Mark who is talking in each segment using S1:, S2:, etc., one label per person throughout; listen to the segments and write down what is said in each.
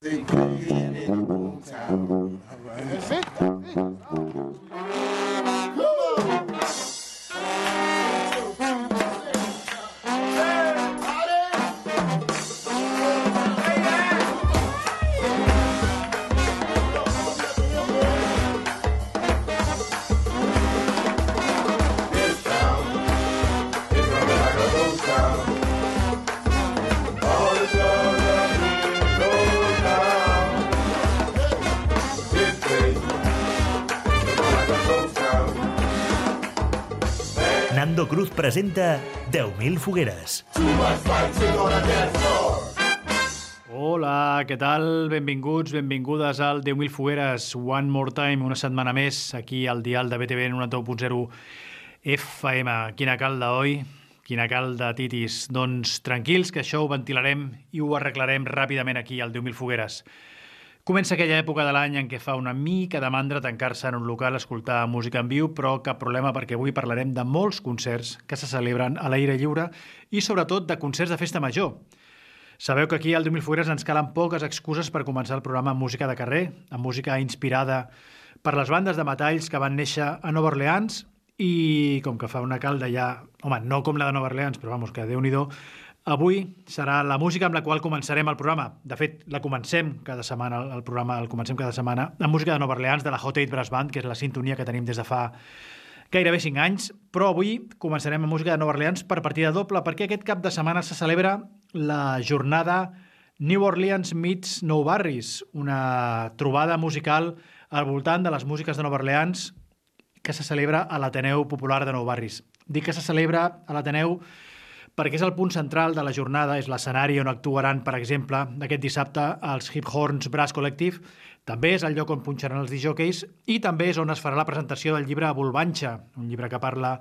S1: They play in Old
S2: All right. That's it.
S3: That's it. Presenta 10.000 fogueres.
S4: Hola, què tal? Benvinguts, benvingudes al 10.000 fogueres One More Time, una setmana més aquí al dial de BTV en 91.0 FM. Quina calda, oi? Quina calda, titis. Doncs tranquils, que això ho ventilarem i ho arreglarem ràpidament aquí al 10.000 fogueres. Comença aquella època de l'any en què fa una mica de mandra tancar-se en un local a escoltar música en viu, però cap problema perquè avui parlarem de molts concerts que se celebren a l'aire lliure i sobretot de concerts de festa major. Sabeu que aquí al 2000 Fogueres ens calen poques excuses per començar el programa amb música de carrer, amb música inspirada per les bandes de metalls que van néixer a Nova Orleans i com que fa una calda ja... Home, no com la de Nova Orleans, però vamos, que déu nhi Avui serà la música amb la qual començarem el programa. De fet, la comencem cada setmana, el programa el comencem cada setmana, amb música de Nova Orleans, de la Hot 8 Brass Band, que és la sintonia que tenim des de fa gairebé 5 anys, però avui començarem amb música de Nova Orleans per partida doble, perquè aquest cap de setmana se celebra la jornada New Orleans Meets Nou Barris, una trobada musical al voltant de les músiques de Nova Orleans que se celebra a l'Ateneu Popular de Nou Barris. Dic que se celebra a l'Ateneu perquè és el punt central de la jornada, és l'escenari on actuaran, per exemple, aquest dissabte els Hip Horns Brass Collective, també és el lloc on punxaran els DJs i també és on es farà la presentació del llibre Volvanxa, un llibre que parla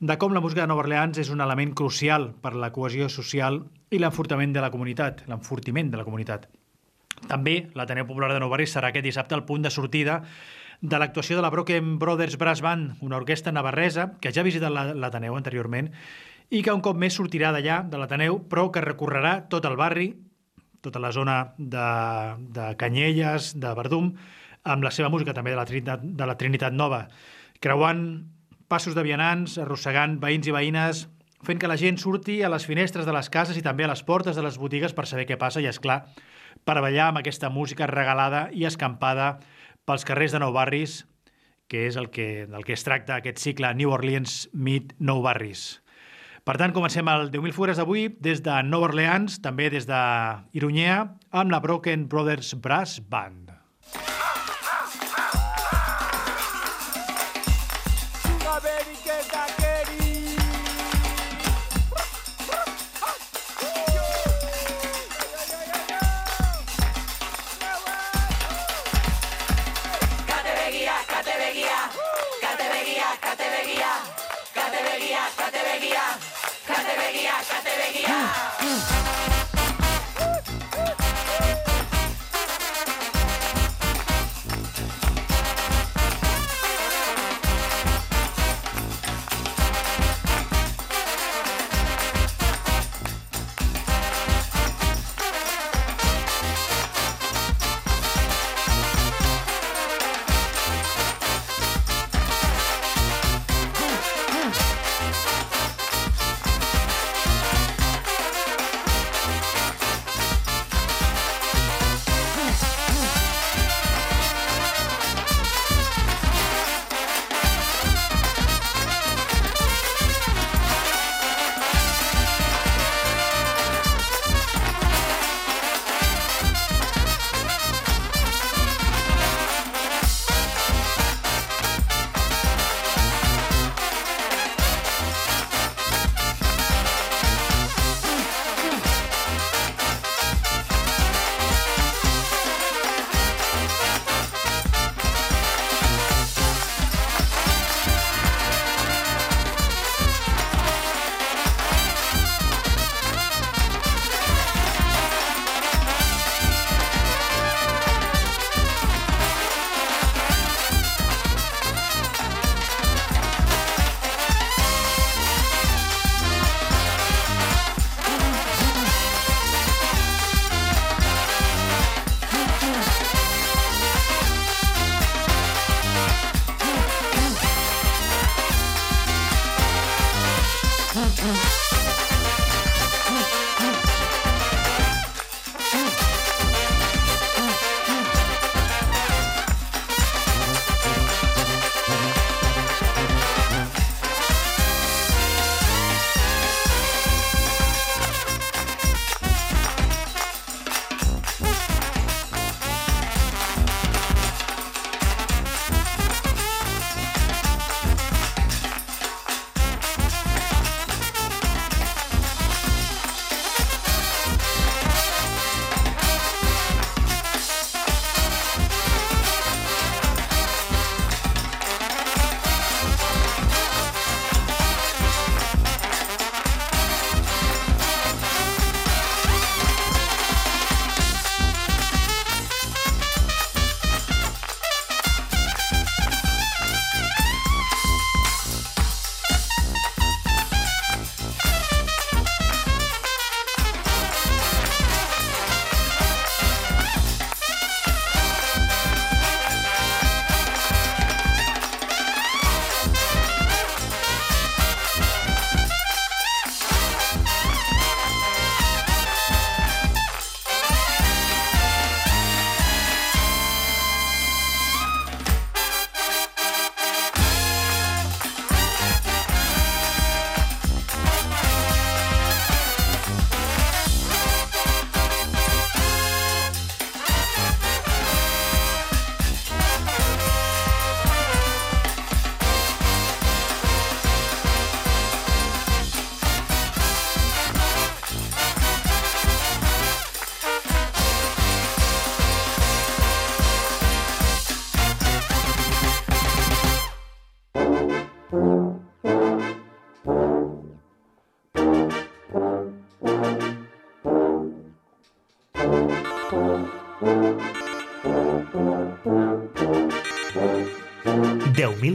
S4: de com la música de Nova Orleans és un element crucial per la cohesió social i l'enfortament de la comunitat, l'enfortiment de la comunitat. També l'Ateneu Popular de Nou Barris serà aquest dissabte el punt de sortida de l'actuació de la Broken Brothers Brass Band, una orquestra navarresa que ja ha visitat la- l'Ateneu anteriorment i que un cop més sortirà d'allà, de l'Ateneu, però que recorrerà tot el barri, tota la zona de, de Canyelles, de Verdum, amb la seva música també de la Trinitat, de la Trinitat Nova, creuant passos de vianants, arrossegant veïns i veïnes, fent que la gent surti a les finestres de les cases i també a les portes de les botigues per saber què passa i, és clar per ballar amb aquesta música regalada i escampada pels carrers de Nou Barris, que és el que, del que es tracta aquest cicle New Orleans Meet Nou Barris. Per tant, comencem el 10.000 Fogueres d'avui des de Nova Orleans, també des de Irunyea, amb la Broken Brothers Brass Band.
S5: Hey!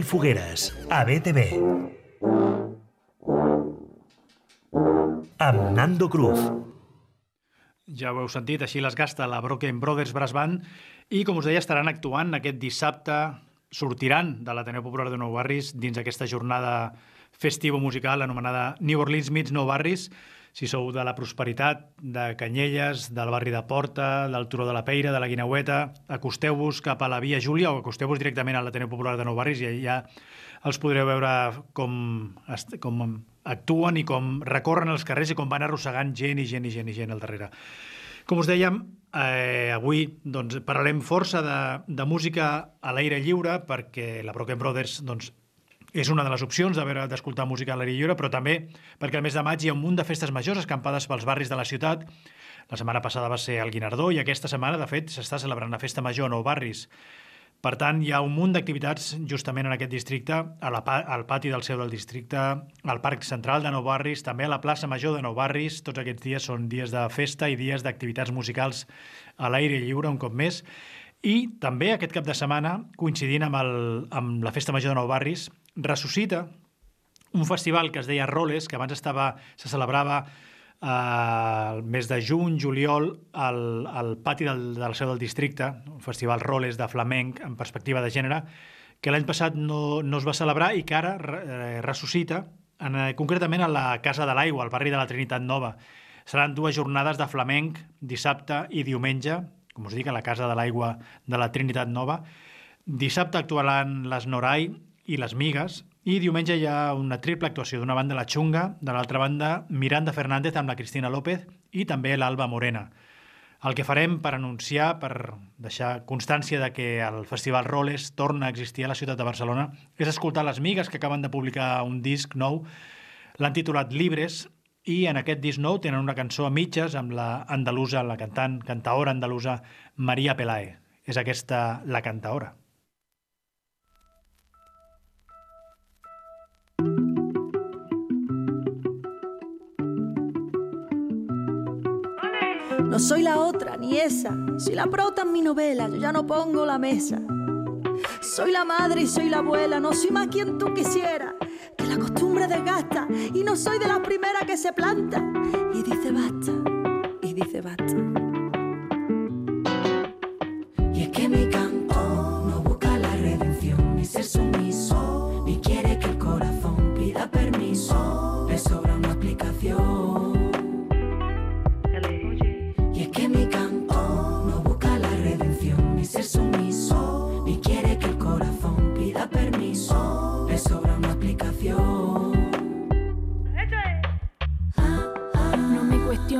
S3: Fogueres, a BTV. Amb Nando Cruz.
S4: Ja ho heu sentit, així les gasta la Broken Brothers Brass Band i, com us deia, estaran actuant aquest dissabte, sortiran de l'Ateneu Popular de Nou Barris dins aquesta jornada festiva musical anomenada New Orleans Meets Nou Barris. Si sou de la Prosperitat, de Canyelles, del barri de Porta, del Turó de la Peira, de la Guinaueta, acosteu-vos cap a la Via Júlia o acosteu-vos directament a l'Ateneu Popular de Nou Barris i ja els podreu veure com, com actuen i com recorren els carrers i com van arrossegant gent i gent i gent i gent al darrere. Com us dèiem, eh, avui doncs, parlarem força de, de música a l'aire lliure perquè la Broken Brothers doncs, és una de les opcions d'escoltar música a l'aire lliure, però també perquè al mes de maig hi ha un munt de festes majors escampades pels barris de la ciutat. La setmana passada va ser el Guinardó i aquesta setmana, de fet, s'està celebrant la festa major a Nou Barris. Per tant, hi ha un munt d'activitats justament en aquest districte, a la, al pati del seu del districte, al Parc Central de Nou Barris, també a la plaça Major de Nou Barris. Tots aquests dies són dies de festa i dies d'activitats musicals a l'aire lliure, un cop més. I també aquest cap de setmana, coincidint amb, el, amb la Festa Major de Nou Barris, ressuscita un festival que es deia Roles, que abans estava, se celebrava eh, el mes de juny, juliol, al, al pati del, del seu del districte, un festival Roles de flamenc en perspectiva de gènere, que l'any passat no, no es va celebrar i que ara eh, ressuscita, en, eh, concretament a la Casa de l'Aigua, al barri de la Trinitat Nova. Seran dues jornades de flamenc, dissabte i diumenge, com us dic, a la Casa de l'Aigua de la Trinitat Nova. Dissabte actuaran les Norai i les Migues, i diumenge hi ha una triple actuació. D'una banda la Xunga, de l'altra banda Miranda Fernández amb la Cristina López i també l'Alba Morena. El que farem per anunciar, per deixar constància de que el Festival Roles torna a existir a la ciutat de Barcelona, és escoltar les Migues que acaben de publicar un disc nou. L'han titulat Libres i en aquest disc nou tenen una cançó a mitges amb la andalusa, la cantant, cantaora andalusa Maria Pelae. És aquesta la cantaora.
S5: No soy la otra ni esa, soy la prota en mi novela, yo ya no pongo la mesa. Soy la madre y soy la abuela, no soy más quien tú quisieras, que la costumbre desgasta y no soy de las primeras que se planta y dice basta, y dice basta.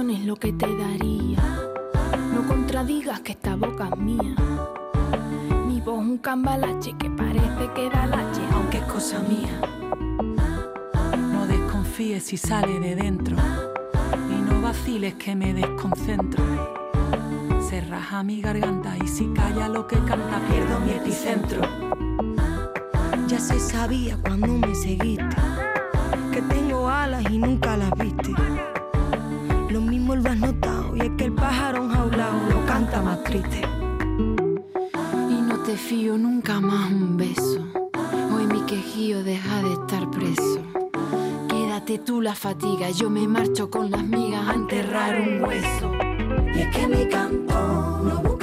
S6: Cuestiones lo que te daría. No contradigas que esta boca es mía. Mi voz un cambalache que parece que da lache, aunque es cosa mía.
S7: No desconfíes si sale de dentro y no vaciles que me desconcentro. Se raja mi garganta y si calla lo que canta pierdo mi epicentro.
S5: Ya se sabía cuando me seguiste que tengo alas y nunca las viste. Y
S6: no te fío nunca más un beso. Hoy mi quejío deja de estar preso. Quédate tú la fatiga, yo me marcho con las migas a enterrar un hueso.
S7: Y es que mi canto no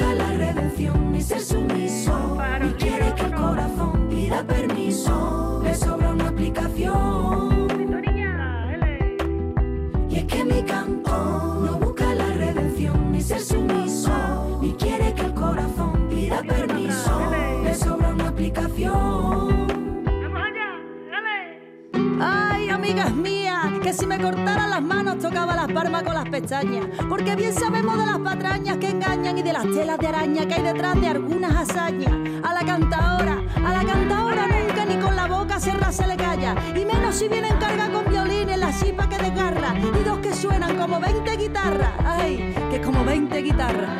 S5: amigas mías, que si me cortaran las manos tocaba las palmas con las pestañas. Porque bien sabemos de las patrañas que engañan y de las telas de araña que hay detrás de algunas hazañas. A la cantadora, a la cantadora nunca ni con la boca cerrada se le calla. Y menos si viene en carga con violines, la chipa que desgarra. Y dos que suenan como 20 guitarras. Ay, que como 20 guitarras.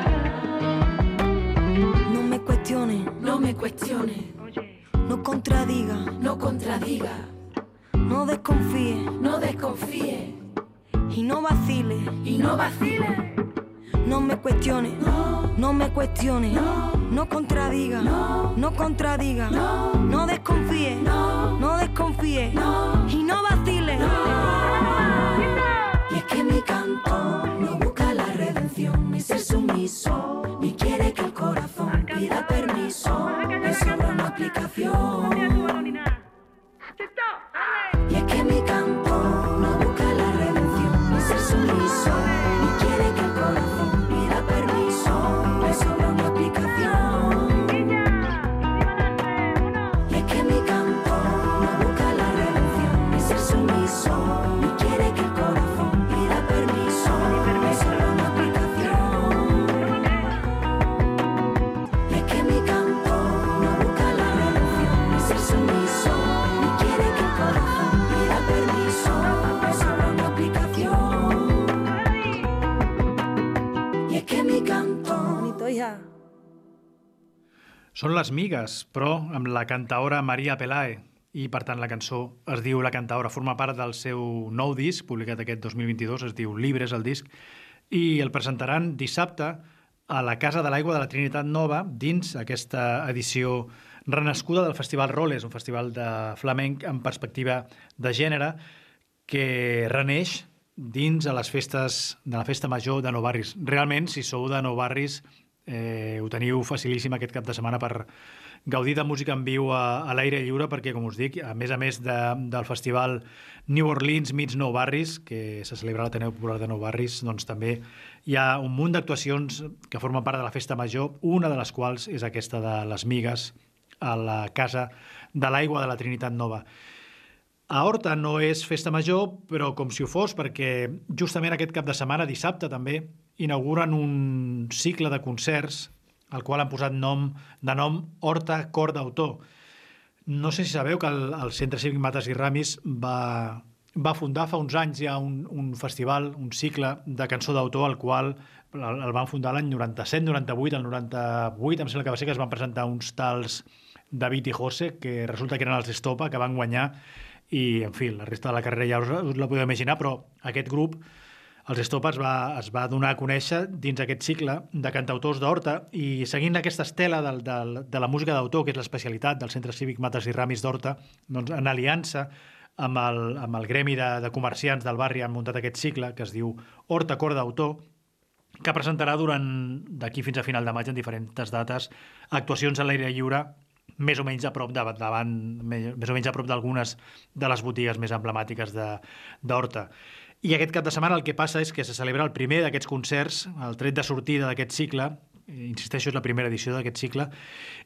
S5: No me cuestiones,
S6: No me cuestiones,
S5: no contradiga,
S6: no contradiga,
S5: no desconfíe.
S6: No desconfíe.
S5: Y no vacile.
S6: y no vacile.
S8: no me cuestione, no. Me cuestione, no. Contradiga, no. Contradiga, no. Desconfíe, no. Desconfíe. Y no vacile. Y es que mi canto no busca la redención, ni ser sumiso, ni quiere que el corazón pida permiso, me sobra una aplicación. Y es que mi canto no busca la redención, ni ser sumiso, ni quiere que el corazón pida permiso,
S4: Són les migues, però amb la cantaora Maria Pelae. I, per tant, la cançó es diu La cantaora, forma part del seu nou disc, publicat aquest 2022, es diu Libres, el disc, i el presentaran dissabte a la Casa de l'Aigua de la Trinitat Nova, dins aquesta edició renascuda del Festival Roles, un festival de flamenc amb perspectiva de gènere que reneix dins a les festes de la Festa Major de Nou Barris. Realment, si sou de Nou Barris, eh, ho teniu facilíssim aquest cap de setmana per gaudir de música en viu a, a l'aire lliure perquè, com us dic, a més a més de, del festival New Orleans Meets Nou Barris, que se celebra a l'Ateneu Popular de Nou Barris, doncs també hi ha un munt d'actuacions que formen part de la Festa Major, una de les quals és aquesta de les migues a la Casa de l'Aigua de la Trinitat Nova. A Horta no és festa major, però com si ho fos, perquè justament aquest cap de setmana, dissabte també, inauguren un cicle de concerts al qual han posat nom de nom Horta Cor d'autor. No sé si sabeu que el, el Centre Cívic Mates i Ramis va, va fundar fa uns anys ja un, un festival, un cicle de cançó d'autor al qual el, el van fundar l'any 97, 98, el 98 em sembla que va ser que es van presentar uns tals David i José, que resulta que eren els Estopa, que van guanyar i, en fi, la resta de la carrera ja us, us la podeu imaginar, però aquest grup, els Estopa, es va, es va donar a conèixer dins aquest cicle de cantautors d'Horta i seguint aquesta estela del, del, de la música d'autor, que és l'especialitat del Centre Cívic Mates i Ramis d'Horta, doncs en aliança amb el, amb el gremi de, de comerciants del barri han muntat aquest cicle que es diu Horta Cor d'autor, que presentarà durant d'aquí fins a final de maig en diferents dates actuacions a l'aire lliure més o menys a prop davant, davant més o menys a prop d'algunes de les botigues més emblemàtiques de- d'Horta. I aquest cap de setmana el que passa és que se celebra el primer d'aquests concerts, el tret de sortida d'aquest cicle, insisteixo, és la primera edició d'aquest cicle,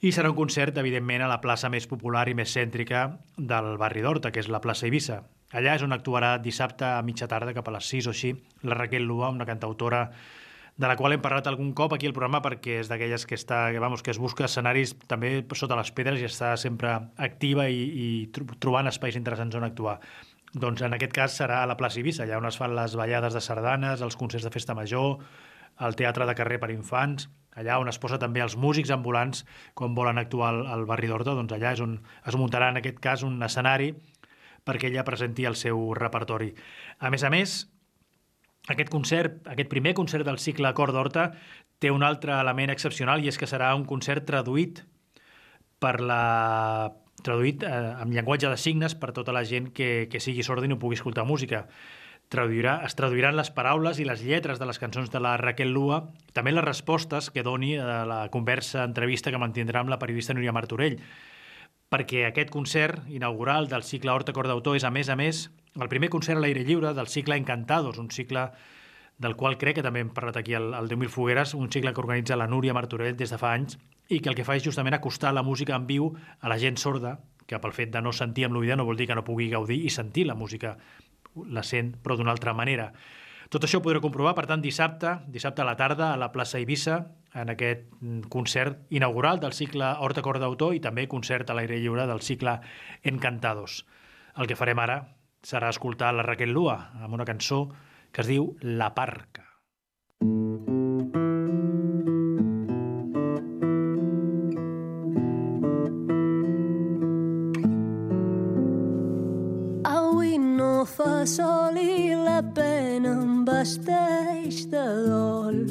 S4: i serà un concert, evidentment, a la plaça més popular i més cèntrica del barri d'Horta, que és la plaça Eivissa. Allà és on actuarà dissabte a mitja tarda, cap a les 6 o així, la Raquel Lua, una cantautora de la qual hem parlat algun cop aquí al programa perquè és d'aquelles que està, que, vamos, que es busca escenaris també sota les pedres i està sempre activa i, i tro- trobant espais interessants on actuar. Doncs en aquest cas serà a la plaça Eivissa, allà on es fan les ballades de sardanes, els concerts de festa major, el teatre de carrer per infants, allà on es posa també els músics ambulants quan volen actuar al, barri d'Horta, doncs allà és on es muntarà en aquest cas un escenari perquè ella presenti el seu repertori. A més a més, aquest concert, aquest primer concert del cicle Cor d'Horta té un altre element excepcional i és que serà un concert traduït per la traduït eh, amb llenguatge de signes per tota la gent que, que sigui sorda i no pugui escoltar música. Traduirà, es traduiran les paraules i les lletres de les cançons de la Raquel Lua, també les respostes que doni a la conversa, entrevista que mantindrà amb la periodista Núria Martorell perquè aquest concert inaugural del cicle Horta Cor d'Autor és, a més a més, el primer concert a l'aire lliure del cicle Encantados, un cicle del qual crec que també hem parlat aquí al, al 10.000 Fogueres, un cicle que organitza la Núria Martorell des de fa anys i que el que fa és justament acostar la música en viu a la gent sorda, que pel fet de no sentir amb l'oïda no vol dir que no pugui gaudir i sentir la música, la sent, però d'una altra manera. Tot això ho podreu comprovar, per tant, dissabte, dissabte a la tarda, a la plaça Eivissa, en aquest mm, concert inaugural del cicle Horta Cor d'Autor i també concert a l'aire lliure del cicle Encantados. El que farem ara serà escoltar la Raquel Lua amb una cançó que es diu La Parca.
S9: Avui no fa sol i la pena em vesteix de dol.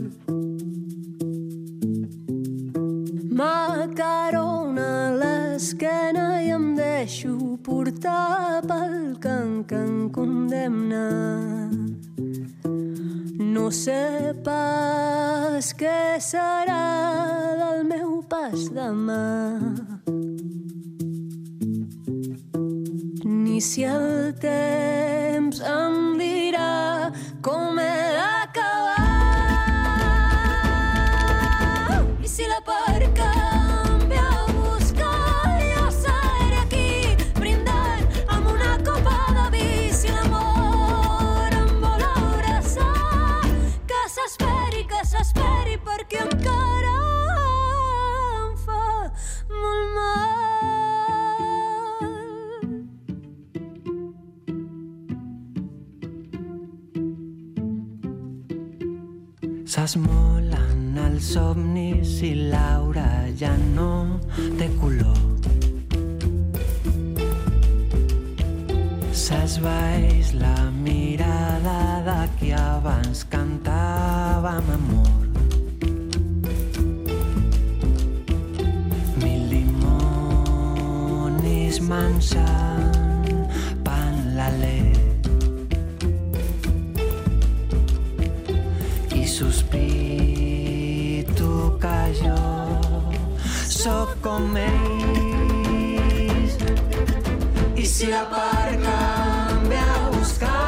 S9: Macarona a l'esquena i em deixo portar pel can que em condemna. No sé pas què serà del meu pas demà. Ni si el temps
S10: S'esmolen els somnis i l'aura ja no té color. S'esvaeix la mirada de qui abans cantava amb sóc com ells. I si la part canvia a buscar,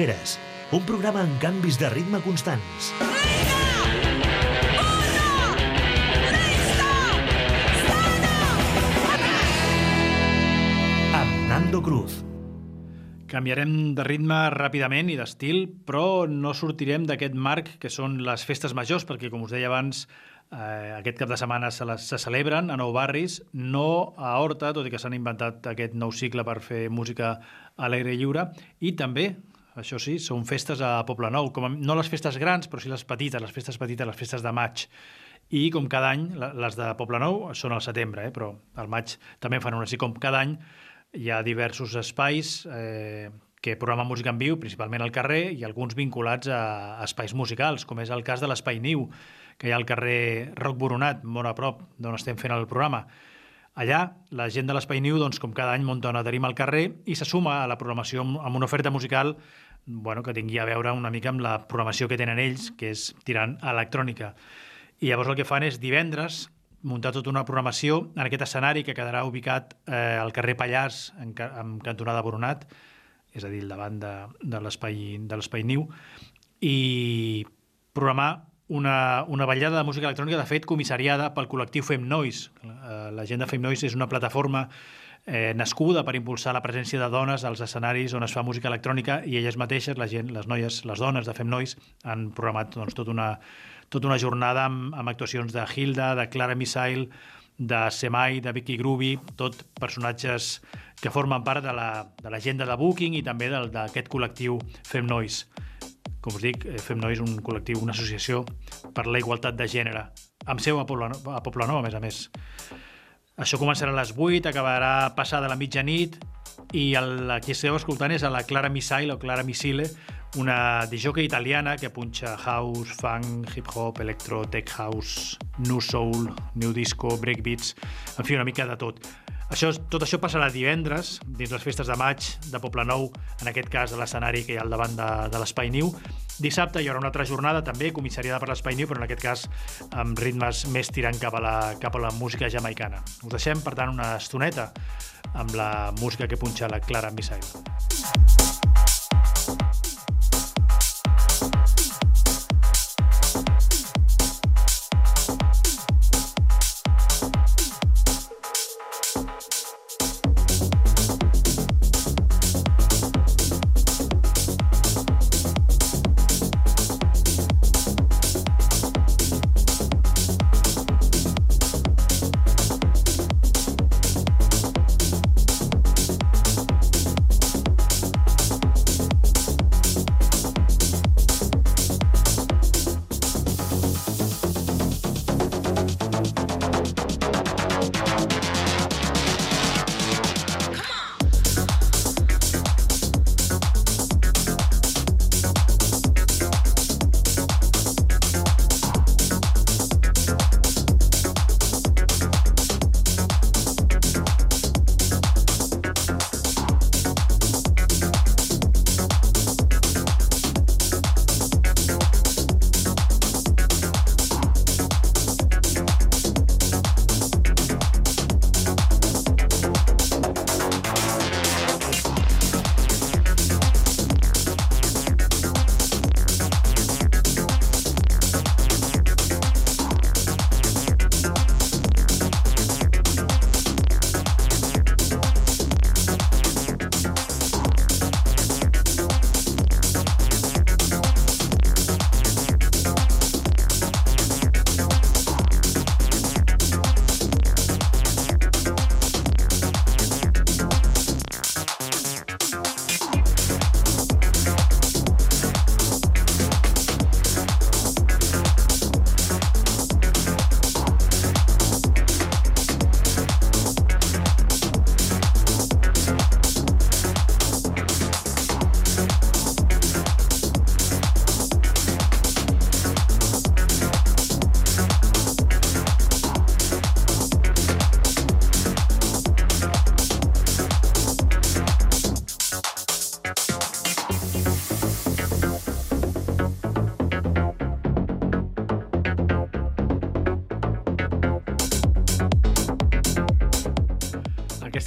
S3: fogueres, un programa amb canvis de ritme constants. Amb Nando Cruz.
S4: Canviarem de ritme ràpidament i d'estil, però no sortirem d'aquest marc que són les festes majors, perquè, com us deia abans, eh, aquest cap de setmana se, les, se celebren a nou barris, no a Horta, tot i que s'han inventat aquest nou cicle per fer música a l'aire lliure, i també, això sí, són festes a Poblenou, com a, no les festes grans, però sí les petites, les festes petites, les festes de maig. I com cada any, les de Poblenou són al setembre, eh, però al maig també fan una. Així com cada any hi ha diversos espais eh, que programen música en viu, principalment al carrer, i alguns vinculats a, espais musicals, com és el cas de l'Espai Niu, que hi ha al carrer Roc Boronat, molt a prop d'on estem fent el programa. Allà, la gent de l'Espai Niu, doncs, com cada any, munta una tarima al carrer i se suma a la programació amb una oferta musical bueno, que tingui a veure una mica amb la programació que tenen ells, que és tirant electrònica. I llavors el que fan és divendres muntar tota una programació en aquest escenari que quedarà ubicat eh, al carrer Pallars, en, ca en cantonada Boronat, és a dir, davant de, de l'espai Niu, i programar una, una ballada de música electrònica, de fet, comissariada pel col·lectiu Fem Noise. Eh, La gent de Fem Noise és una plataforma eh, nascuda per impulsar la presència de dones als escenaris on es fa música electrònica i elles mateixes, la gent, les noies, les dones de Fem Noise, han programat doncs, tota, una, tota una jornada amb, amb actuacions de Hilda, de Clara Misail, de Semai, de Vicky Groovy, tot personatges que formen part de la, de l'agenda de Booking i també d'aquest col·lectiu Fem Noise. Com us dic, eh, Fem Noise, un col·lectiu, una associació per la igualtat de gènere, amb seu a Poblenou, a a més a més. Això començarà a les 8, acabarà passada la mitjanit i el, qui esteu escoltant és a la Clara Misail o Clara Missile, una disjockey italiana que punxa house, funk, hip-hop, electro, tech house, new soul, new disco, breakbeats, en fi, una mica de tot. Això, tot això passarà divendres, dins les festes de maig de Poblenou, en aquest cas de l'escenari que hi ha al davant de, de l'Espai Niu. Dissabte hi haurà una altra jornada, també comissariada per l'Espai Niu, però en aquest cas amb ritmes més tirant cap a la, cap a la música jamaicana. Us deixem, per tant, una estoneta amb la música que punxa la Clara Misail.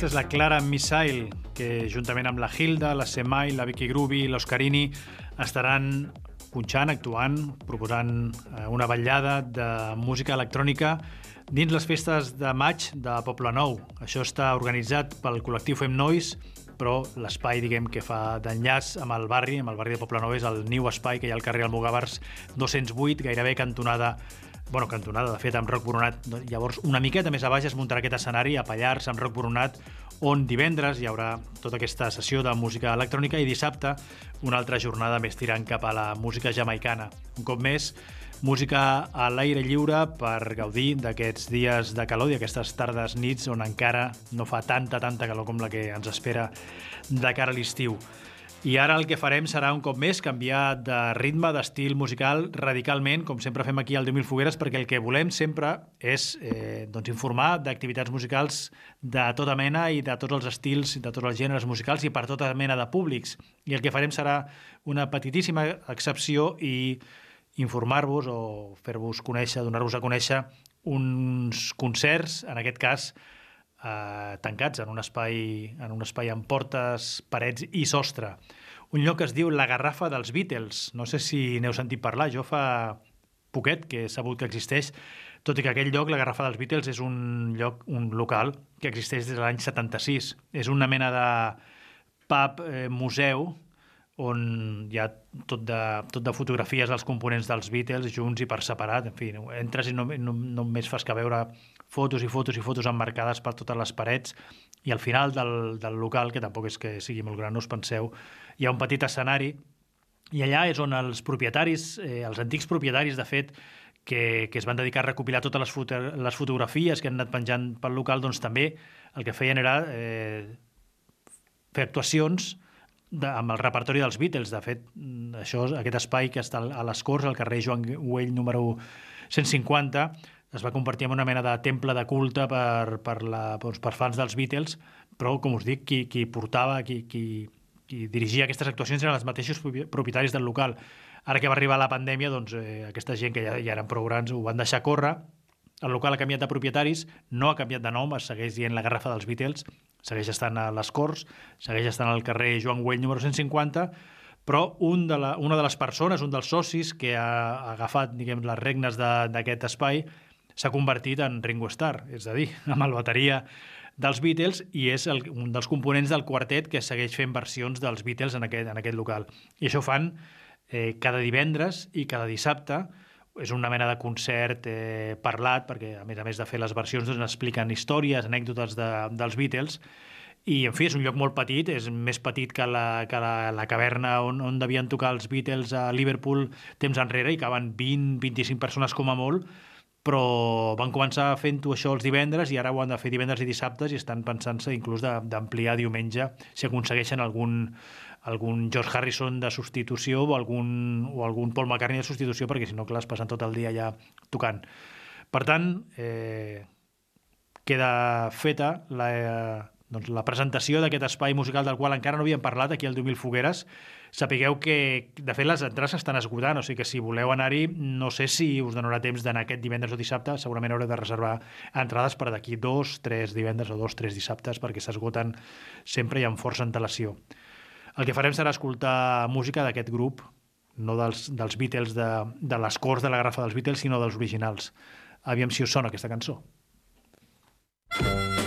S4: Aquesta és la Clara Missile, que juntament amb la Hilda, la Semai, la Vicky Groovy, l'Oscarini estaran punxant, actuant, proposant eh, una ballada de música electrònica dins les festes de maig de Poble Nou. Això està organitzat pel col·lectiu Fem Nois, però l'espai, diguem, que fa d'enllaç amb el barri, amb el barri de Poble Nou, és el New Espai, que hi ha al carrer Almogàvers 208, gairebé cantonada bueno, cantonada, de fet, amb Roc Boronat. Llavors, una miqueta més a baix es muntarà aquest escenari a Pallars, amb Roc Boronat, on divendres hi haurà tota aquesta sessió de música electrònica i dissabte una altra jornada més tirant cap a la música jamaicana. Un cop més, música a l'aire lliure per gaudir d'aquests dies de calor i aquestes tardes nits on encara no fa tanta, tanta calor com la que ens espera de cara a l'estiu. I ara el que farem serà un cop més canviar de ritme, d'estil musical radicalment, com sempre fem aquí al 10.000 Fogueres, perquè el que volem sempre és eh, doncs informar d'activitats musicals de tota mena i de tots els estils, de tots els gèneres musicals i per tota mena de públics. I el que farem serà una petitíssima excepció i informar-vos o fer-vos conèixer, donar-vos a conèixer uns concerts, en aquest cas, eh, tancats en un espai en un espai amb portes, parets i sostre. Un lloc que es diu La Garrafa dels Beatles. No sé si n'heu sentit parlar, jo fa poquet que he sabut que existeix, tot i que aquell lloc, la Garrafa dels Beatles, és un lloc, un local que existeix des de l'any 76. És una mena de pub eh, museu on hi ha tot de, tot de fotografies dels components dels Beatles junts i per separat, en fi, entres i no, no, només fas que veure fotos i fotos i fotos emmarcades per totes les parets i al final del, del local, que tampoc és que sigui molt gran, no us penseu, hi ha un petit escenari i allà és on els propietaris, eh, els antics propietaris, de fet, que, que es van dedicar a recopilar totes les, foto, les fotografies que han anat penjant pel local, doncs també el que feien era eh, fer actuacions de, amb el repertori dels Beatles. De fet, això, aquest espai que està a les Corts, al carrer Joan Güell número 150, es va convertir en una mena de temple de culte per, per, la, doncs, per fans dels Beatles, però, com us dic, qui, qui portava, qui, qui, qui dirigia aquestes actuacions eren els mateixos propietaris del local. Ara que va arribar la pandèmia, doncs, eh, aquesta gent que ja, ja eren prou grans ho van deixar córrer, el local ha canviat de propietaris, no ha canviat de nom, es segueix dient la garrafa dels Beatles, segueix estant a les Corts, segueix estant al carrer Joan Güell número 150, però un de la, una de les persones, un dels socis que ha agafat diguem, les regnes d'aquest espai s'ha convertit en Ringo Starr, és a dir, amb el bateria dels Beatles i és el, un dels components del quartet que segueix fent versions dels Beatles en aquest, en aquest local. I això fan eh, cada divendres i cada dissabte, és una mena de concert eh, parlat, perquè a més a més de fer les versions doncs, expliquen històries, anècdotes de, dels Beatles, i en fi, és un lloc molt petit, és més petit que la, que la, la caverna on, on devien tocar els Beatles a Liverpool temps enrere i caben 20-25 persones com a molt, però van començar fent-ho això els divendres i ara ho han de fer divendres i dissabtes i estan pensant-se inclús d'ampliar diumenge si aconsegueixen algun, algun George Harrison de substitució o algun, o algun Paul McCartney de substitució perquè si no, clar, es passen tot el dia allà tocant. Per tant, eh, queda feta la, eh, doncs, la presentació d'aquest espai musical del qual encara no havíem parlat aquí al 2000 Fogueres sapigueu que, de fet, les entrades s'estan esgotant, o sigui que si voleu anar-hi, no sé si us donarà temps d'anar aquest divendres o dissabte, segurament haureu de reservar entrades per d'aquí dos, tres divendres o dos, tres dissabtes, perquè s'esgoten sempre i amb força antelació. El que farem serà escoltar música d'aquest grup, no dels, dels Beatles, de, de les cors de la garrafa dels Beatles, sinó dels originals. Aviam si us sona aquesta cançó.
S10: Love,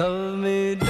S10: love me do.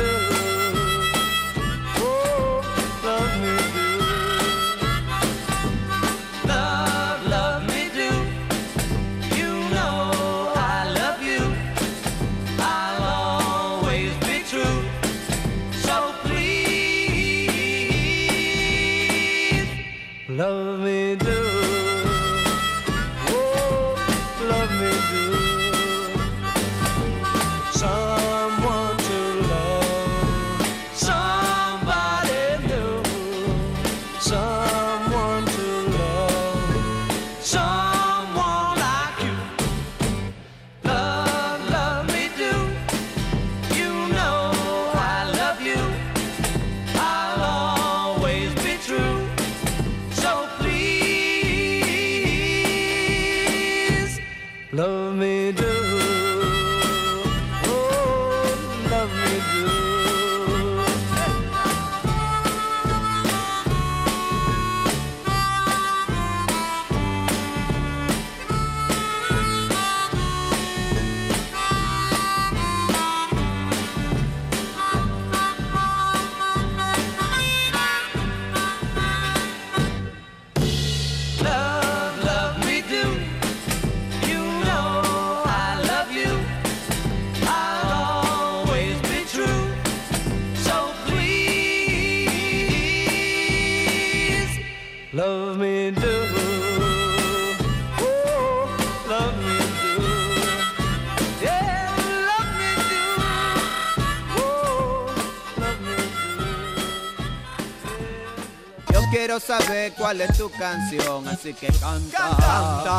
S11: Saber cuál es tu canción, así que canta, canta,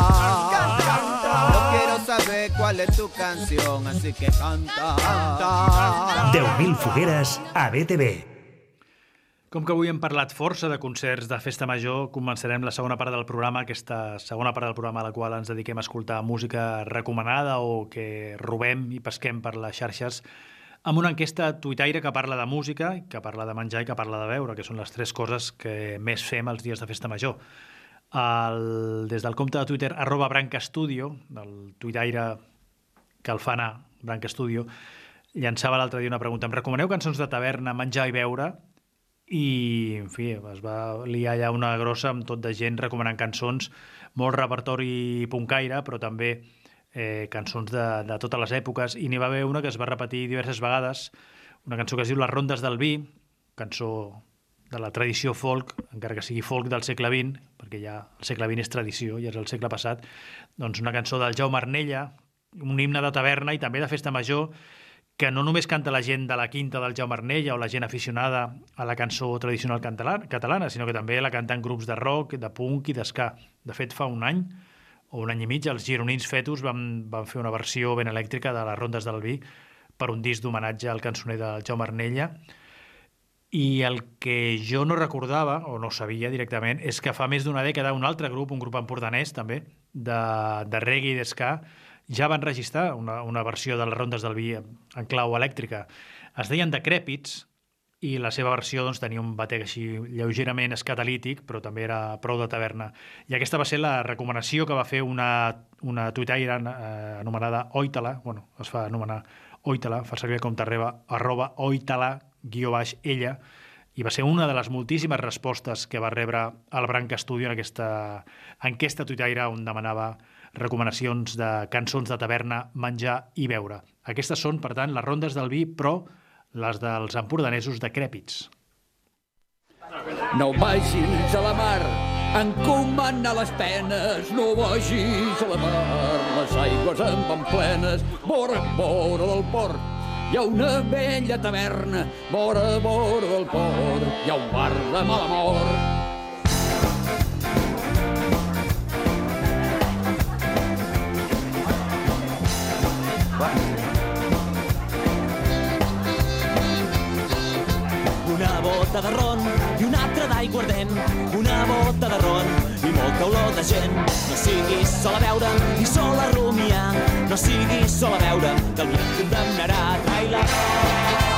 S11: canta. Yo quiero saber cuál es tu canción, así que canta, canta.
S3: 10.000 fogueres a BTV.
S4: Com que avui hem parlat força de concerts de festa major, començarem la segona part del programa, aquesta segona part del programa a la qual ens dediquem a escoltar música recomanada o que robem i pesquem per les xarxes, amb una enquesta tuitaire que parla de música, que parla de menjar i que parla de beure, que són les tres coses que més fem els dies de festa major. El, des del compte de Twitter, arroba brancastudio, del tuitaire que el fa anar, Branca Studio, llançava l'altre dia una pregunta. Em recomaneu cançons de taverna, menjar i beure? I, en fi, es va liar allà una grossa amb tot de gent recomanant cançons, molt repertori puncaire, però també eh, cançons de, de totes les èpoques, i n'hi va haver una que es va repetir diverses vegades, una cançó que es diu Les rondes del vi, cançó de la tradició folk, encara que sigui folk del segle XX, perquè ja el segle XX és tradició, ja és el segle passat, doncs una cançó del Jaume Arnella, un himne de taverna i també de festa major, que no només canta la gent de la quinta del Jaume Arnella o la gent aficionada a la cançó tradicional catalana, catalana sinó que també la canten grups de rock, de punk i d'esca. De fet, fa un any o un any i mig, els gironins fetus van, van fer una versió ben elèctrica de les rondes del vi per un disc d'homenatge al cançoner del Jaume Arnella. I el que jo no recordava, o no sabia directament, és que fa més d'una dècada un altre grup, un grup empordanès també, de, de reggae i d'esca, ja van registrar una, una versió de les rondes del vi en clau elèctrica. Es deien decrèpits i la seva versió doncs, tenia un batec així lleugerament escatalític, però també era prou de taverna. I aquesta va ser la recomanació que va fer una, una tuitaire eh, anomenada Oitala, bueno, es fa anomenar Oitala, fa servir el compte arroba Oitala, guió baix, ella, i va ser una de les moltíssimes respostes que va rebre el Branca Studio en aquesta enquesta tuitaire on demanava recomanacions de cançons de taverna, menjar i beure. Aquestes són, per tant, les rondes del vi, però les dels empordanesos decrèpits.
S12: No vagis a la mar, encomana les penes, no vagis a la mar, les aigües en van plenes, vora, vora del port. Hi ha una vella taverna, vora, vora del port, hi ha un bar de mala mort.
S13: Bota de ron i una altra d'aiguardent, una bota de ron i molta olor de gent. No siguis sol a veure i sol a rumiar, no siguis sol a veure, que el vi et condemnarà. Traila.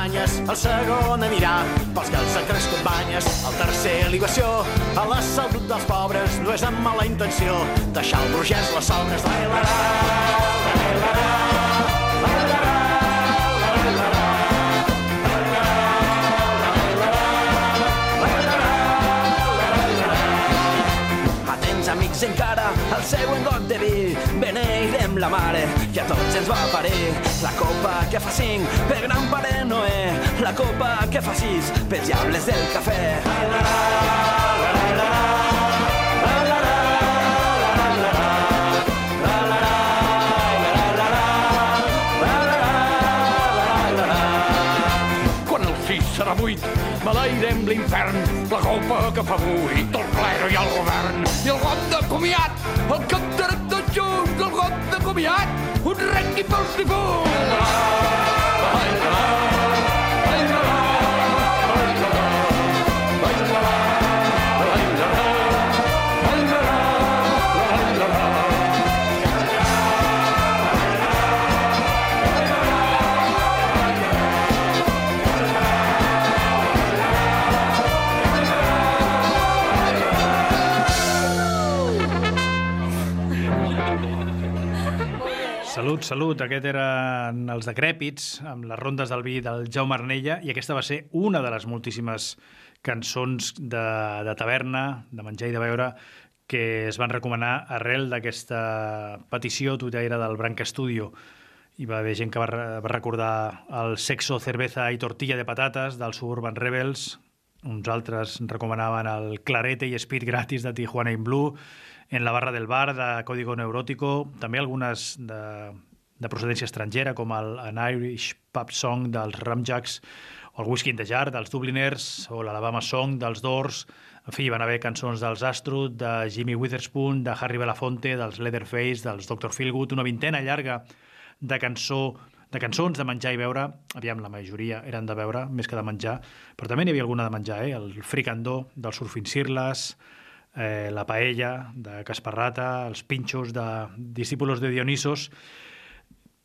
S14: Companyes, el segon anirà pels que els han crescut banyes, el tercer libació a la salut dels pobres no és amb mala intenció deixar el burgès les sobres. La, la, la, amics encara el següent got de vi beneirem la mare que a tots ens va parir. La copa que fa cinc, per gran pare Noé. La copa que fa sis, pels diables del cafè. La, la, la, la, la, la.
S12: serà buit, maleirem l'infern, la copa que fa avui, tot plero i el govern, i el got de comiat, el cap de Jones, de kom je hard. Hoe drink die post ervoor?
S4: Salut, salut. Aquest eren els decrèpits, amb les rondes del vi del Jaume Arnella, i aquesta va ser una de les moltíssimes cançons de, de taverna, de menjar i de beure, que es van recomanar arrel d'aquesta petició tuitaire del Branca Studio. Hi va haver gent que va, va recordar el Sexo, Cerveza i Tortilla de Patates del Suburban Rebels,
S15: uns altres recomanaven el Clarete i Speed gratis de Tijuana in Blue, en la barra del bar de Código Neurótico, també algunes de, de procedència estrangera, com el An Irish Pub Song dels Ramjacks, o el Whisky in the Jar dels Dubliners, o l'Alabama Song dels Doors, en fi, van haver cançons dels Astrud, de Jimmy Witherspoon, de Harry Belafonte, dels Leatherface, dels Dr. Feelgood, una vintena llarga de cançó de cançons de menjar i beure, aviam, la majoria eren de beure més que de menjar, però també n'hi havia alguna de menjar, eh? el fricandó del surfincirles, eh, la paella de Casparrata, els pinxos de discípulos de Dionisos.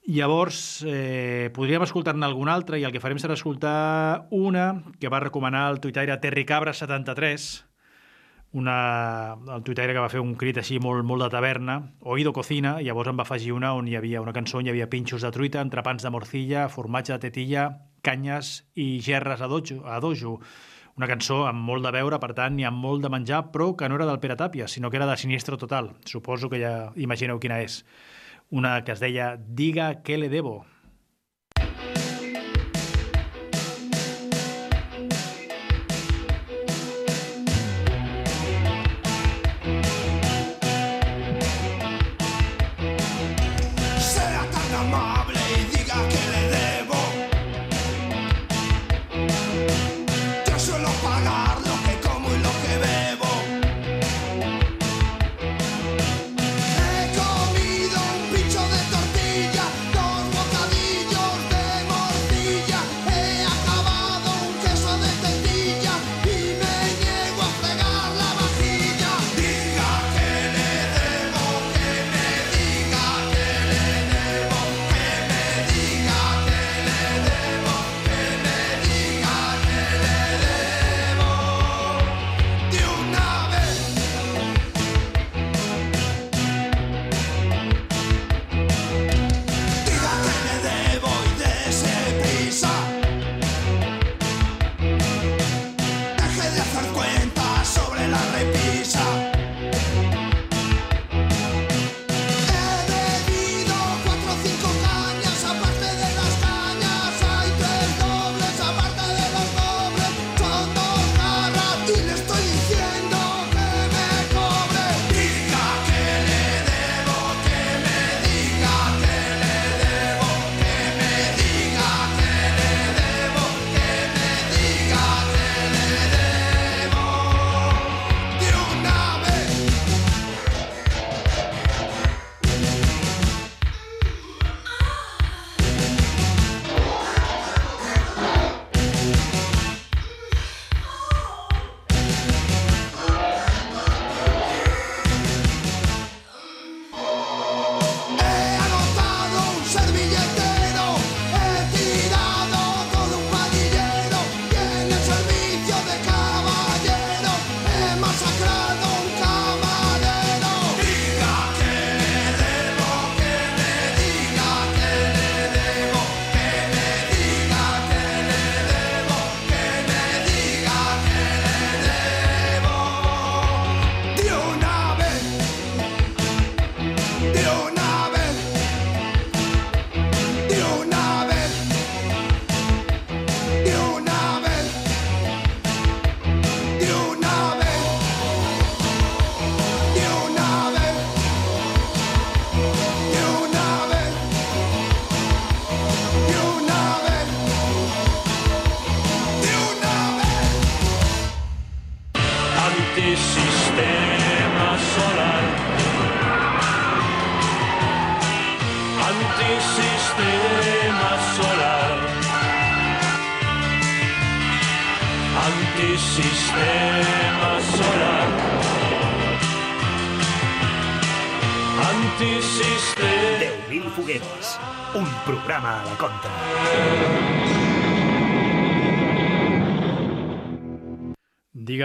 S15: Llavors, eh, podríem escoltar-ne alguna altra i el que farem serà escoltar una que va recomanar el tuitaire Terry Cabra73, una, el tuitaire que va fer un crit així molt, molt de taverna, Oído Cocina, i llavors en va afegir una on hi havia una cançó on hi havia pinxos de truita, entrepans de morcilla, formatge de tetilla, canyes i gerres a dojo, a dojo. Una cançó amb molt de beure, per tant, i amb molt de menjar, però que no era del Pere Tàpia, sinó que era de Sinistro Total. Suposo que ja imagineu quina és. Una que es deia Diga que le debo.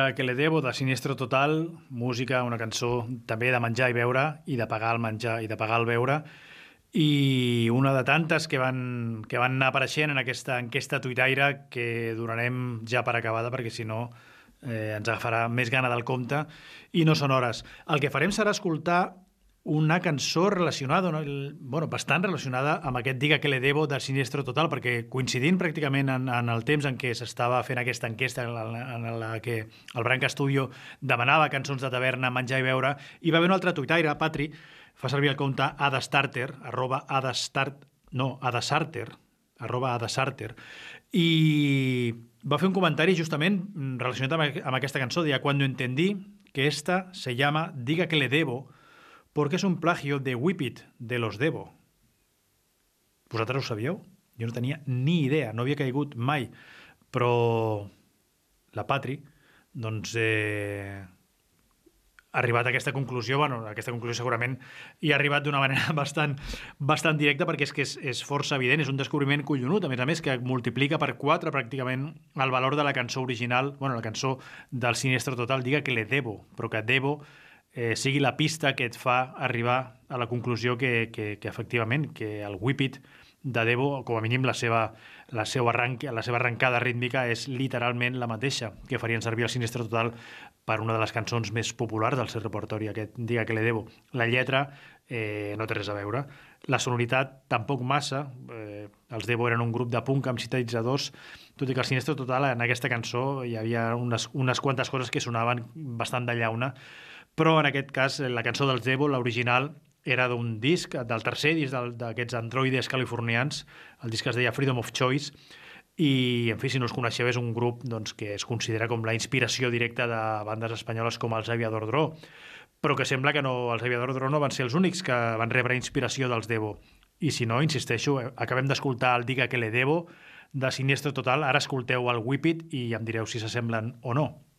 S4: Diga que le debo de
S15: Sinistro Total, música, una cançó també de menjar i beure i de pagar el menjar i de pagar el beure i una de tantes que van, que van anar apareixent en aquesta enquesta tuitaire que donarem ja per acabada perquè si no eh, ens agafarà més gana del compte i no són hores. El que farem serà escoltar
S4: una cançó relacionada, no? Bueno, bastant relacionada amb aquest Diga que le debo de Sinistro Total, perquè coincidint pràcticament en, en el temps en què s'estava fent aquesta enquesta en la, en la que el Branca Studio demanava cançons de taverna, menjar i beure, hi va haver un altre tuitaire, Patri, fa servir el compte adastarter, arroba adastart, no, adasarter, arroba adasarter, i va fer un comentari justament relacionat amb, amb aquesta cançó, deia, cuando entendí que esta se llama Diga que le debo, porque es un plagio de Whip It, de los Devo. Vosaltres ho sabíeu? Jo no tenia ni idea, no havia caigut mai. Però la Patri, doncs, eh, ha arribat a aquesta conclusió, bueno, a aquesta conclusió segurament hi ha arribat d'una manera bastant, bastant directa perquè és que és, és força evident, és un descobriment collonut, a més a més que multiplica per 4 pràcticament el valor de la cançó original, bueno, la cançó del Sinestro Total, diga que le debo, però que debo eh, sigui la pista que et fa arribar a la conclusió que, que, que efectivament, que el Whip It de Devo, com a mínim la seva, la seva, arranc, la seva arrencada rítmica és literalment la mateixa que farien servir el Sinistre Total per una de les cançons més populars del seu repertori, aquest Diga que le debo. La lletra eh, no té res a veure. La sonoritat tampoc massa. Eh, els Devo eren un grup de punk amb sintetitzadors, tot i que el Sinistre Total en aquesta cançó hi havia unes, unes quantes coses que sonaven bastant de llauna, però en aquest cas la cançó dels Devo, l'original, era d'un disc, del tercer disc d'aquests androides californians, el disc es deia Freedom of Choice, i, en fi, si no els coneixeu, és un grup doncs, que es considera com la inspiració directa de bandes espanyoles com els Aviador Dro, però que sembla que no, els Aviador Dro no van ser els únics que van rebre inspiració dels Devo. I si no, insisteixo, eh, acabem d'escoltar el Diga que le debo de Siniestro Total, ara escolteu el Whip It i em direu si s'assemblen o no.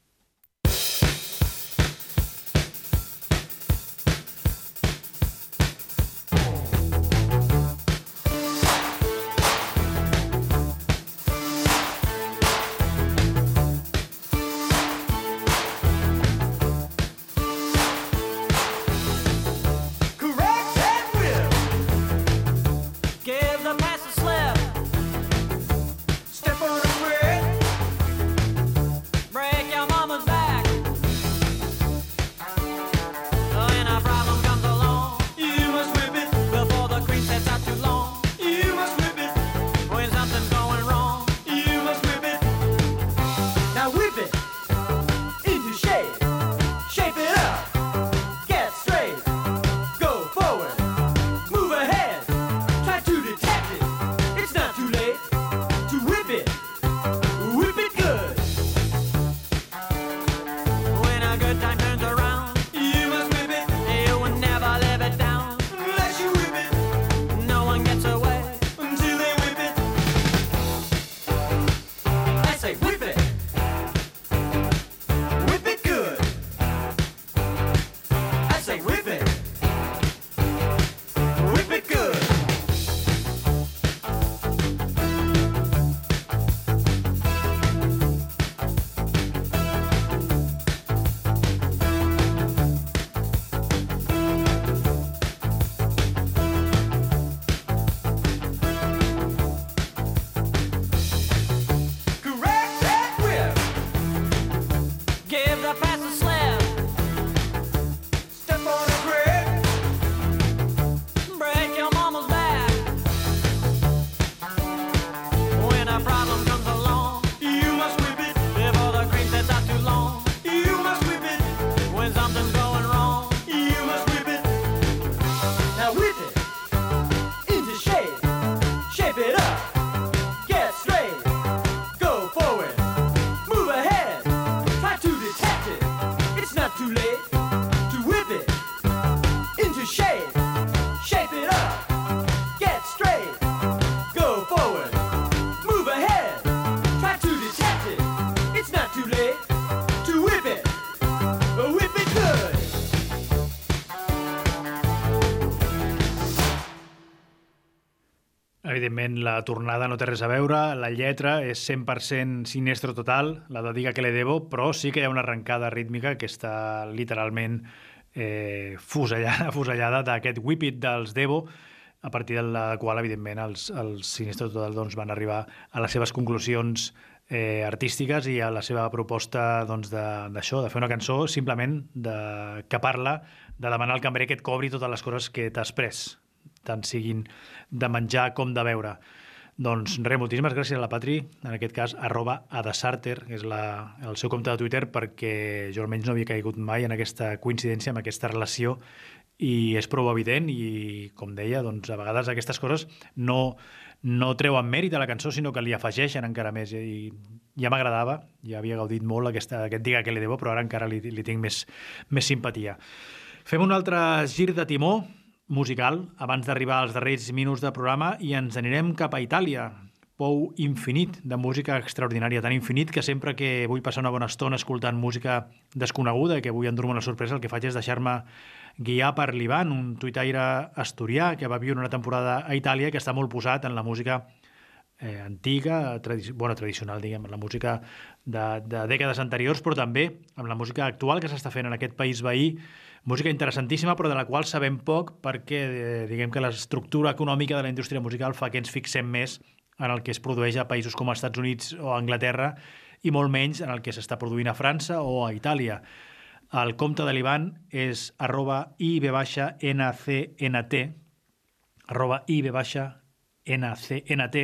S4: Evidentment, la tornada no té res a veure, la lletra és 100% sinestro total, la de Diga que le debo, però sí que hi ha una arrencada rítmica que està literalment eh, fusellada, fusellada d'aquest whip it dels Devo, a partir de la qual, evidentment, els, els Sinistro Total doncs, van arribar a les seves conclusions eh, artístiques i a la seva proposta doncs, de- d'això, de, fer una cançó simplement de, que parla de demanar al cambrer que et cobri totes les coses que t'has pres, tant siguin de menjar com de beure. Doncs res, moltíssimes gràcies a la Patri, en aquest cas, arroba adesarter, que és la, el seu compte de Twitter, perquè jo almenys no havia caigut mai en aquesta coincidència, amb aquesta relació, i és prou evident, i com deia, doncs a vegades aquestes coses no, no treuen mèrit a la cançó, sinó que li afegeixen encara més, i ja m'agradava, ja havia gaudit molt aquesta, aquest Diga que le debo, però ara encara li, li tinc més, més simpatia. Fem un altre gir de timó musical abans d'arribar als darrers minuts de programa i ens anirem cap a Itàlia. Pou infinit de música extraordinària, tan infinit que sempre que vull passar una bona estona escoltant música desconeguda i que vull endur-me una sorpresa, el que faig és deixar-me guiar per l'Ivan, un tuitaire asturià que va viure una temporada a Itàlia que està molt posat en la música eh, antiga, tradi bueno, tradicional, diguem, la música de, de dècades anteriors, però també amb la música actual que s'està fent en aquest país veí, música interessantíssima, però de la qual sabem poc perquè, eh, diguem que l'estructura econòmica de la indústria musical fa que ens fixem més en el que es produeix a països com els Estats Units o Anglaterra i molt menys en el que s'està produint a França o a Itàlia. El compte de l'Ivan és arroba ib-ncnt arroba ib-ncnt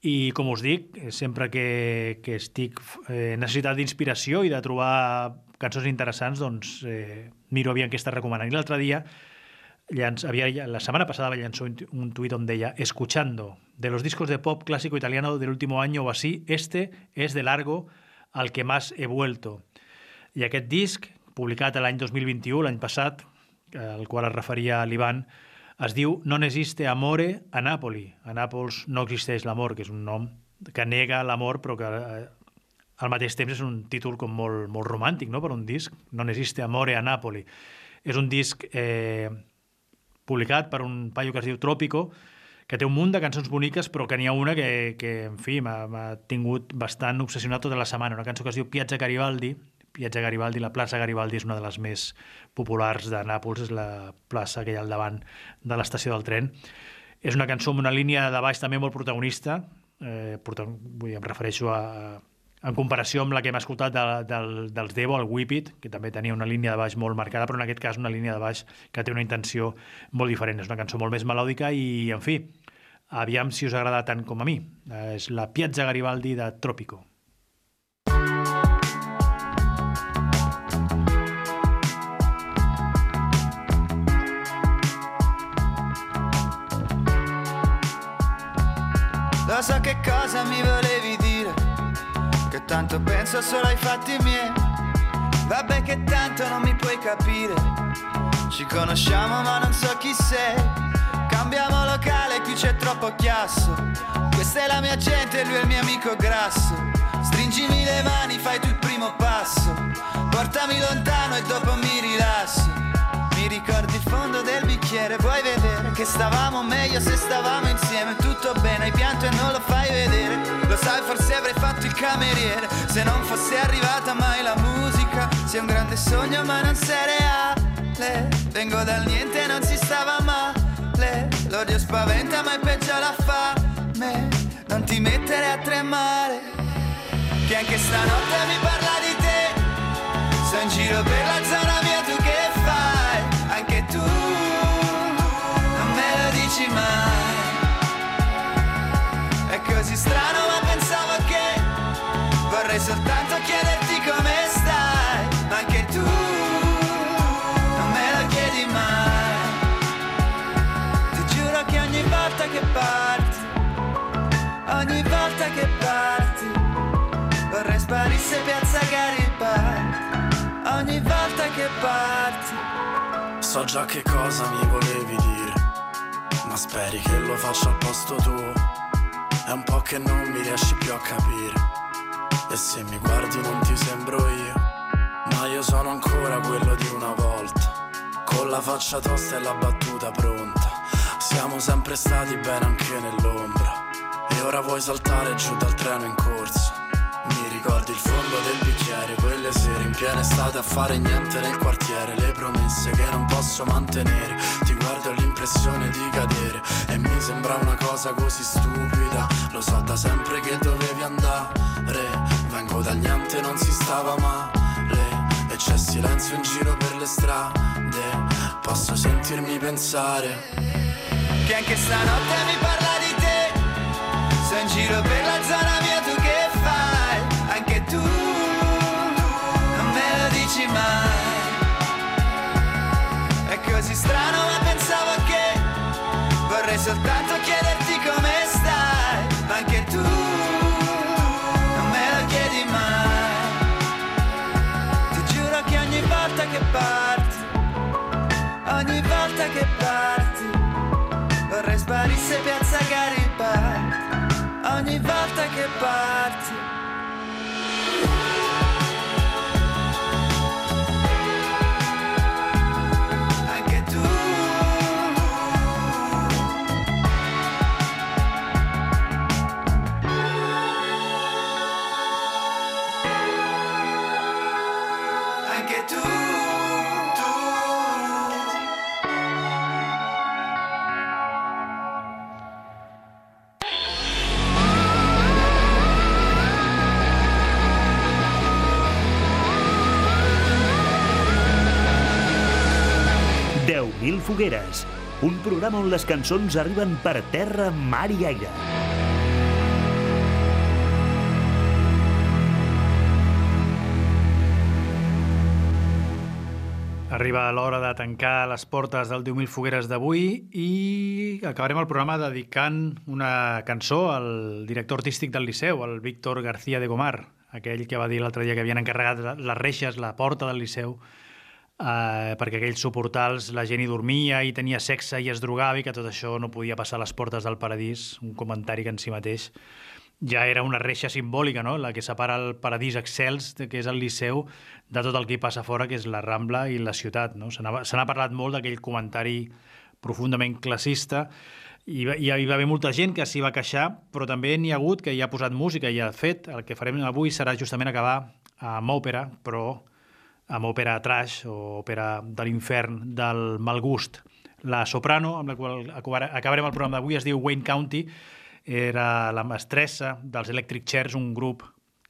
S4: i com us dic, sempre que, que estic eh, necessitat d'inspiració i de trobar cançons interessants, doncs eh, miro aviam què està recomanant. I l'altre dia, llanç, havia, la setmana passada va llançar un, un tuit on deia Escuchando, de los discos de pop clásico italiano del último año o así, este es de largo al que más he vuelto. I aquest disc, publicat l'any 2021, l'any passat, al qual es referia l'Ivan, es diu Non existe amore a Napoli. A Nàpols no existeix l'amor, que és un nom que nega l'amor, però que eh, al mateix temps és un títol com molt, molt romàntic no? per un disc. Non existe amore a Napoli. És un disc eh, publicat per un paio que es diu Trópico, que té un munt de cançons boniques, però que n'hi ha una que, que en fi, m'ha tingut bastant obsessionat tota la setmana. Una cançó que es diu Piazza Garibaldi. Piazza Garibaldi, la plaça Garibaldi és una de les més populars de Nàpols, és la plaça que hi ha al davant de l'estació del tren. És una cançó amb una línia de baix també molt protagonista, eh, prota vull em refereixo a, en comparació amb la que hem escoltat de, del, dels Devo, el Whip It, que també tenia una línia de baix molt marcada, però en aquest cas una línia de baix que té una intenció molt diferent. És una cançó molt més melòdica i, en fi, aviam si us agrada tant com a mi. Eh, és la Piazza Garibaldi de Trópico.
S16: Cosa mi volevi dire, che tanto penso solo ai fatti miei. Vabbè che tanto non mi puoi capire, ci conosciamo ma non so chi sei. Cambiamo locale, qui c'è troppo chiasso. Questa è la mia gente, lui è il mio amico grasso. Stringimi le mani, fai tu il primo passo. Portami lontano e dopo mi rilasso. Mi ricordi il fondo del bicchiere, vuoi vedere che stavamo meglio se stavamo insieme, tutto bene, hai pianto e non lo fai vedere. Lo sai, forse avrei fatto il cameriere se non fosse arrivata mai la musica. Sei un grande sogno ma non sei reale. Vengo dal niente e non si stava male. L'odio spaventa ma è peggio la fame. Non ti mettere a tremare. Che anche stanotte mi parla di te. Sto in giro per la zona mia, tu È così strano, ma pensavo che vorrei soltanto chiederti come stai. Anche tu non me lo chiedi mai. Ti giuro che ogni volta che parti, ogni volta che parti, vorrei sparisse piazza Garibaldi. Ogni volta che parti.
S17: So già che cosa mi volevi dire, speri che lo faccia al posto tuo. È un po' che non mi riesci più a capire. E se mi guardi non ti sembro io, ma io sono ancora quello di una volta. Con la faccia tosta e la battuta pronta. Siamo sempre stati bene anche nell'ombra. E ora vuoi saltare giù dal treno in corsa. Ricordi il fondo del bicchiere, quelle sere in piena estate a fare niente nel quartiere, le promesse che non posso mantenere, ti guardo l'impressione di cadere e mi sembra una cosa così stupida, lo so da sempre che dovevi andare, vengo dal niente non si stava male e c'è silenzio in giro per le strade, posso sentirmi pensare.
S16: Che anche stanotte mi parla di te Sei in giro per la zona
S3: But. Fogueres, un programa on les cançons arriben per terra, mar i aire.
S4: Arriba l'hora de tancar les portes del 10.000 fogueres d'avui i acabarem el programa dedicant una cançó al director artístic del Liceu, el Víctor García de Gomar, aquell que va dir l'altre dia que havien encarregat les reixes, la porta del Liceu, eh, perquè aquells suportals la gent hi dormia i tenia sexe i es drogava i que tot això no podia passar a les portes del paradís, un comentari que en si mateix ja era una reixa simbòlica, no? la que separa el paradís excels, que és el Liceu, de tot el que hi passa fora, que és la Rambla i la ciutat. No? Se n'ha parlat molt d'aquell comentari profundament classista i hi va haver molta gent que s'hi va queixar, però també n'hi ha hagut que hi ha posat música i ha fet. El que farem avui serà justament acabar amb òpera, però amb òpera trash o òpera de l'infern del mal gust. La soprano, amb la qual acabar- acabarem el programa d'avui, es diu Wayne County, era la mestressa dels Electric Chairs, un grup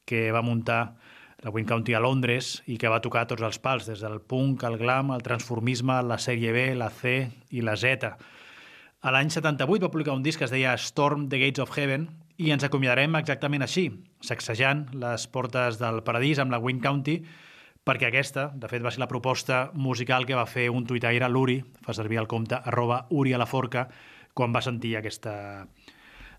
S4: que va muntar la Wayne County a Londres i que va tocar tots els pals, des del punk, el glam, el transformisme, la sèrie B, la C i la Z. A l'any 78 va publicar un disc que es deia Storm the Gates of Heaven i ens acomiadarem exactament així, sacsejant les portes del paradís amb la Wayne County, perquè aquesta, de fet, va ser la proposta musical que va fer un tuitaire, l'Uri, fa servir el compte arroba Uri a la forca, quan va sentir aquesta,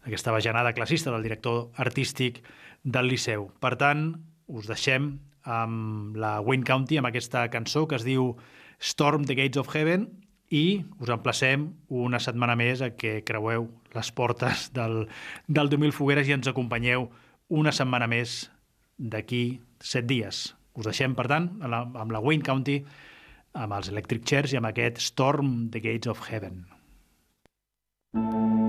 S4: aquesta bajanada classista del director artístic del Liceu. Per tant, us deixem amb la Wayne County, amb aquesta cançó que es diu Storm the Gates of Heaven i us emplacem una setmana més a que creueu les portes del, del 2000 Fogueres i ens acompanyeu una setmana més d'aquí set dies. Us deixem, per tant, la, amb la Wayne County, amb els Electric Chairs i amb aquest Storm the Gates of Heaven.
S18: Oh,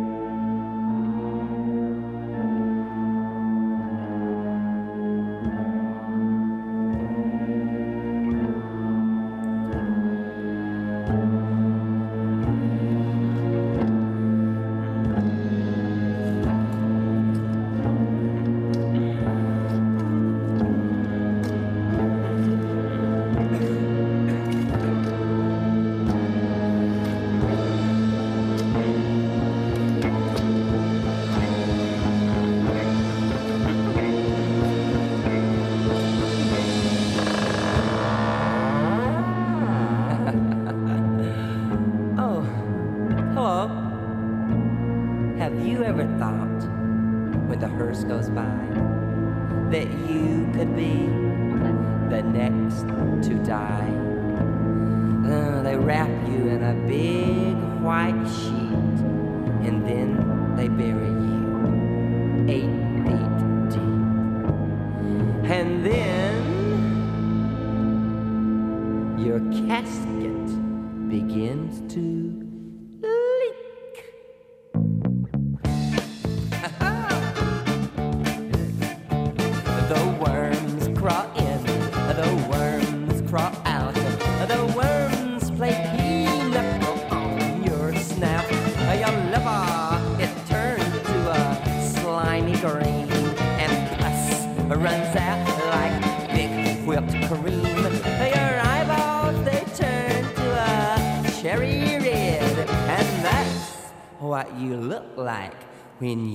S18: when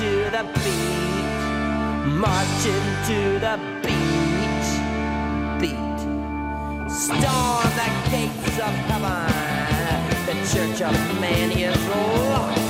S18: to the beat, marching to the beat, beat. Storm the gates of heaven, the church of man is locked.